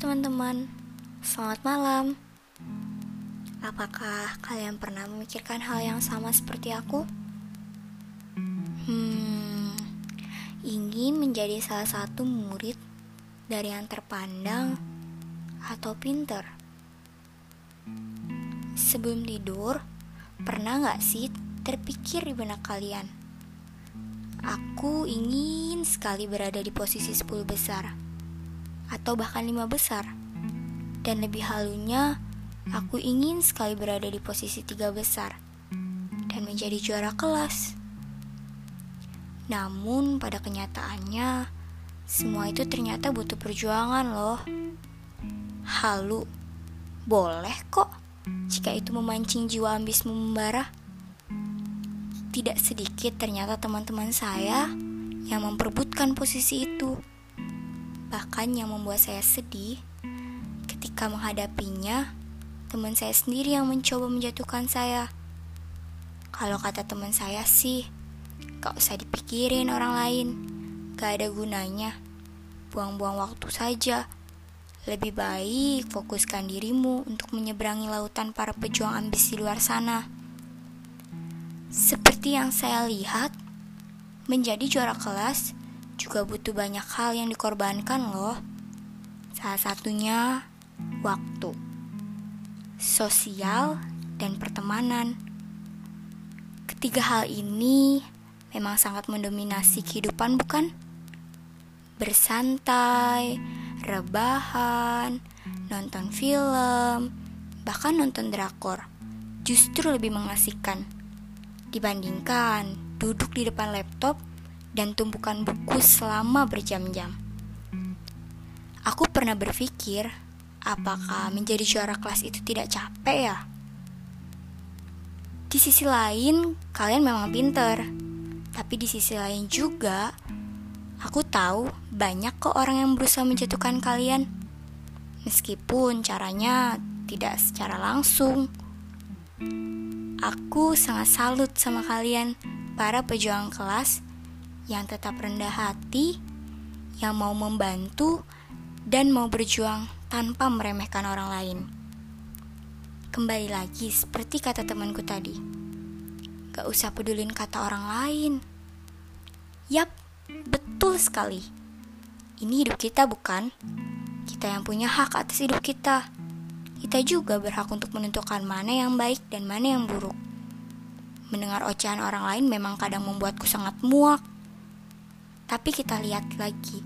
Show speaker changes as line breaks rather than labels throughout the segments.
teman-teman, selamat malam. Apakah kalian pernah memikirkan hal yang sama seperti aku? Hmm, ingin menjadi salah satu murid dari yang terpandang atau pinter. Sebelum tidur, pernah gak sih terpikir di benak kalian? Aku ingin sekali berada di posisi 10 besar atau bahkan lima besar. Dan lebih halunya, aku ingin sekali berada di posisi tiga besar dan menjadi juara kelas. Namun pada kenyataannya, semua itu ternyata butuh perjuangan loh. Halu, boleh kok jika itu memancing jiwa ambismu membara. Tidak sedikit ternyata teman-teman saya yang memperbutkan posisi itu. Bahkan yang membuat saya sedih ketika menghadapinya, teman saya sendiri yang mencoba menjatuhkan saya. Kalau kata teman saya sih, gak usah dipikirin orang lain, gak ada gunanya. Buang-buang waktu saja. Lebih baik fokuskan dirimu untuk menyeberangi lautan para pejuang ambisi di luar sana. Seperti yang saya lihat, menjadi juara kelas juga butuh banyak hal yang dikorbankan loh. Salah satunya waktu, sosial, dan pertemanan. Ketiga hal ini memang sangat mendominasi kehidupan bukan? Bersantai, rebahan, nonton film, bahkan nonton drakor justru lebih mengasihkan dibandingkan duduk di depan laptop dan tumpukan buku selama berjam-jam. Aku pernah berpikir, apakah menjadi juara kelas itu tidak capek ya? Di sisi lain, kalian memang pinter. Tapi di sisi lain juga, aku tahu banyak kok orang yang berusaha menjatuhkan kalian. Meskipun caranya tidak secara langsung. Aku sangat salut sama kalian, para pejuang kelas yang tetap rendah hati, yang mau membantu, dan mau berjuang tanpa meremehkan orang lain. Kembali lagi, seperti kata temanku tadi, gak usah pedulin kata orang lain. Yap, betul sekali. Ini hidup kita, bukan? Kita yang punya hak atas hidup kita. Kita juga berhak untuk menentukan mana yang baik dan mana yang buruk. Mendengar ocehan orang lain memang kadang membuatku sangat muak. Tapi kita lihat lagi,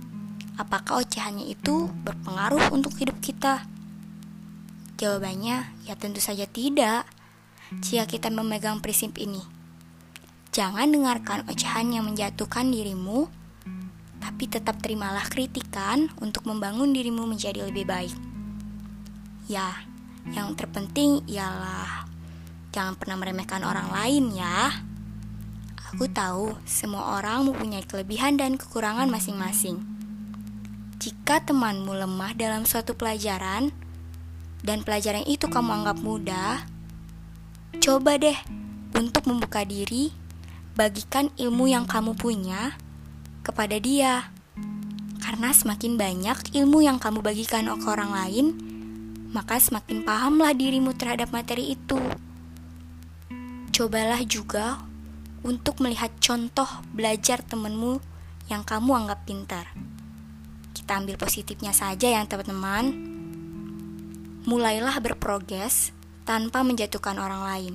apakah ocehannya itu berpengaruh untuk hidup kita? Jawabannya ya tentu saja tidak. Jika kita memegang prinsip ini, jangan dengarkan ocehan yang menjatuhkan dirimu, tapi tetap terimalah kritikan untuk membangun dirimu menjadi lebih baik. Ya, yang terpenting ialah jangan pernah meremehkan orang lain ya. Aku tahu semua orang mempunyai kelebihan dan kekurangan masing-masing. Jika temanmu lemah dalam suatu pelajaran dan pelajaran itu kamu anggap mudah, coba deh untuk membuka diri, bagikan ilmu yang kamu punya kepada dia. Karena semakin banyak ilmu yang kamu bagikan ke orang lain, maka semakin pahamlah dirimu terhadap materi itu. Cobalah juga untuk melihat contoh belajar temenmu yang kamu anggap pintar. Kita ambil positifnya saja ya teman-teman. Mulailah berprogres tanpa menjatuhkan orang lain.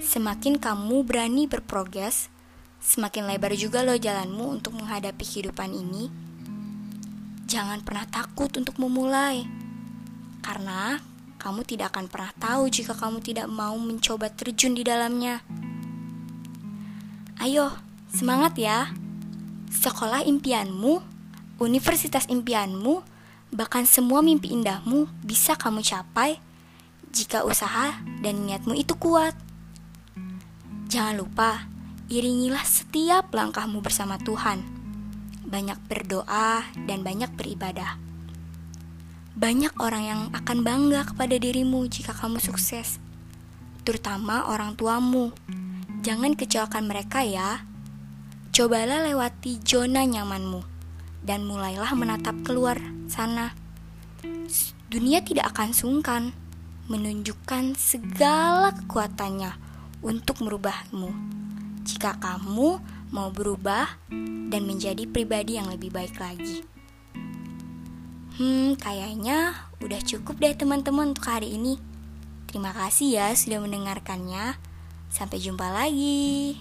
Semakin kamu berani berprogres, semakin lebar juga loh jalanmu untuk menghadapi kehidupan ini. Jangan pernah takut untuk memulai. Karena kamu tidak akan pernah tahu jika kamu tidak mau mencoba terjun di dalamnya. Ayo, semangat ya. Sekolah impianmu, universitas impianmu, bahkan semua mimpi indahmu bisa kamu capai jika usaha dan niatmu itu kuat. Jangan lupa, iringilah setiap langkahmu bersama Tuhan. Banyak berdoa dan banyak beribadah. Banyak orang yang akan bangga kepada dirimu jika kamu sukses, terutama orang tuamu Jangan kecewakan mereka ya. Cobalah lewati zona nyamanmu dan mulailah menatap keluar sana. dunia tidak akan sungkan menunjukkan segala kekuatannya untuk merubahmu. Jika kamu mau berubah dan menjadi pribadi yang lebih baik lagi. Hmm, kayaknya udah cukup deh teman-teman untuk hari ini. Terima kasih ya sudah mendengarkannya. Sampai jumpa lagi.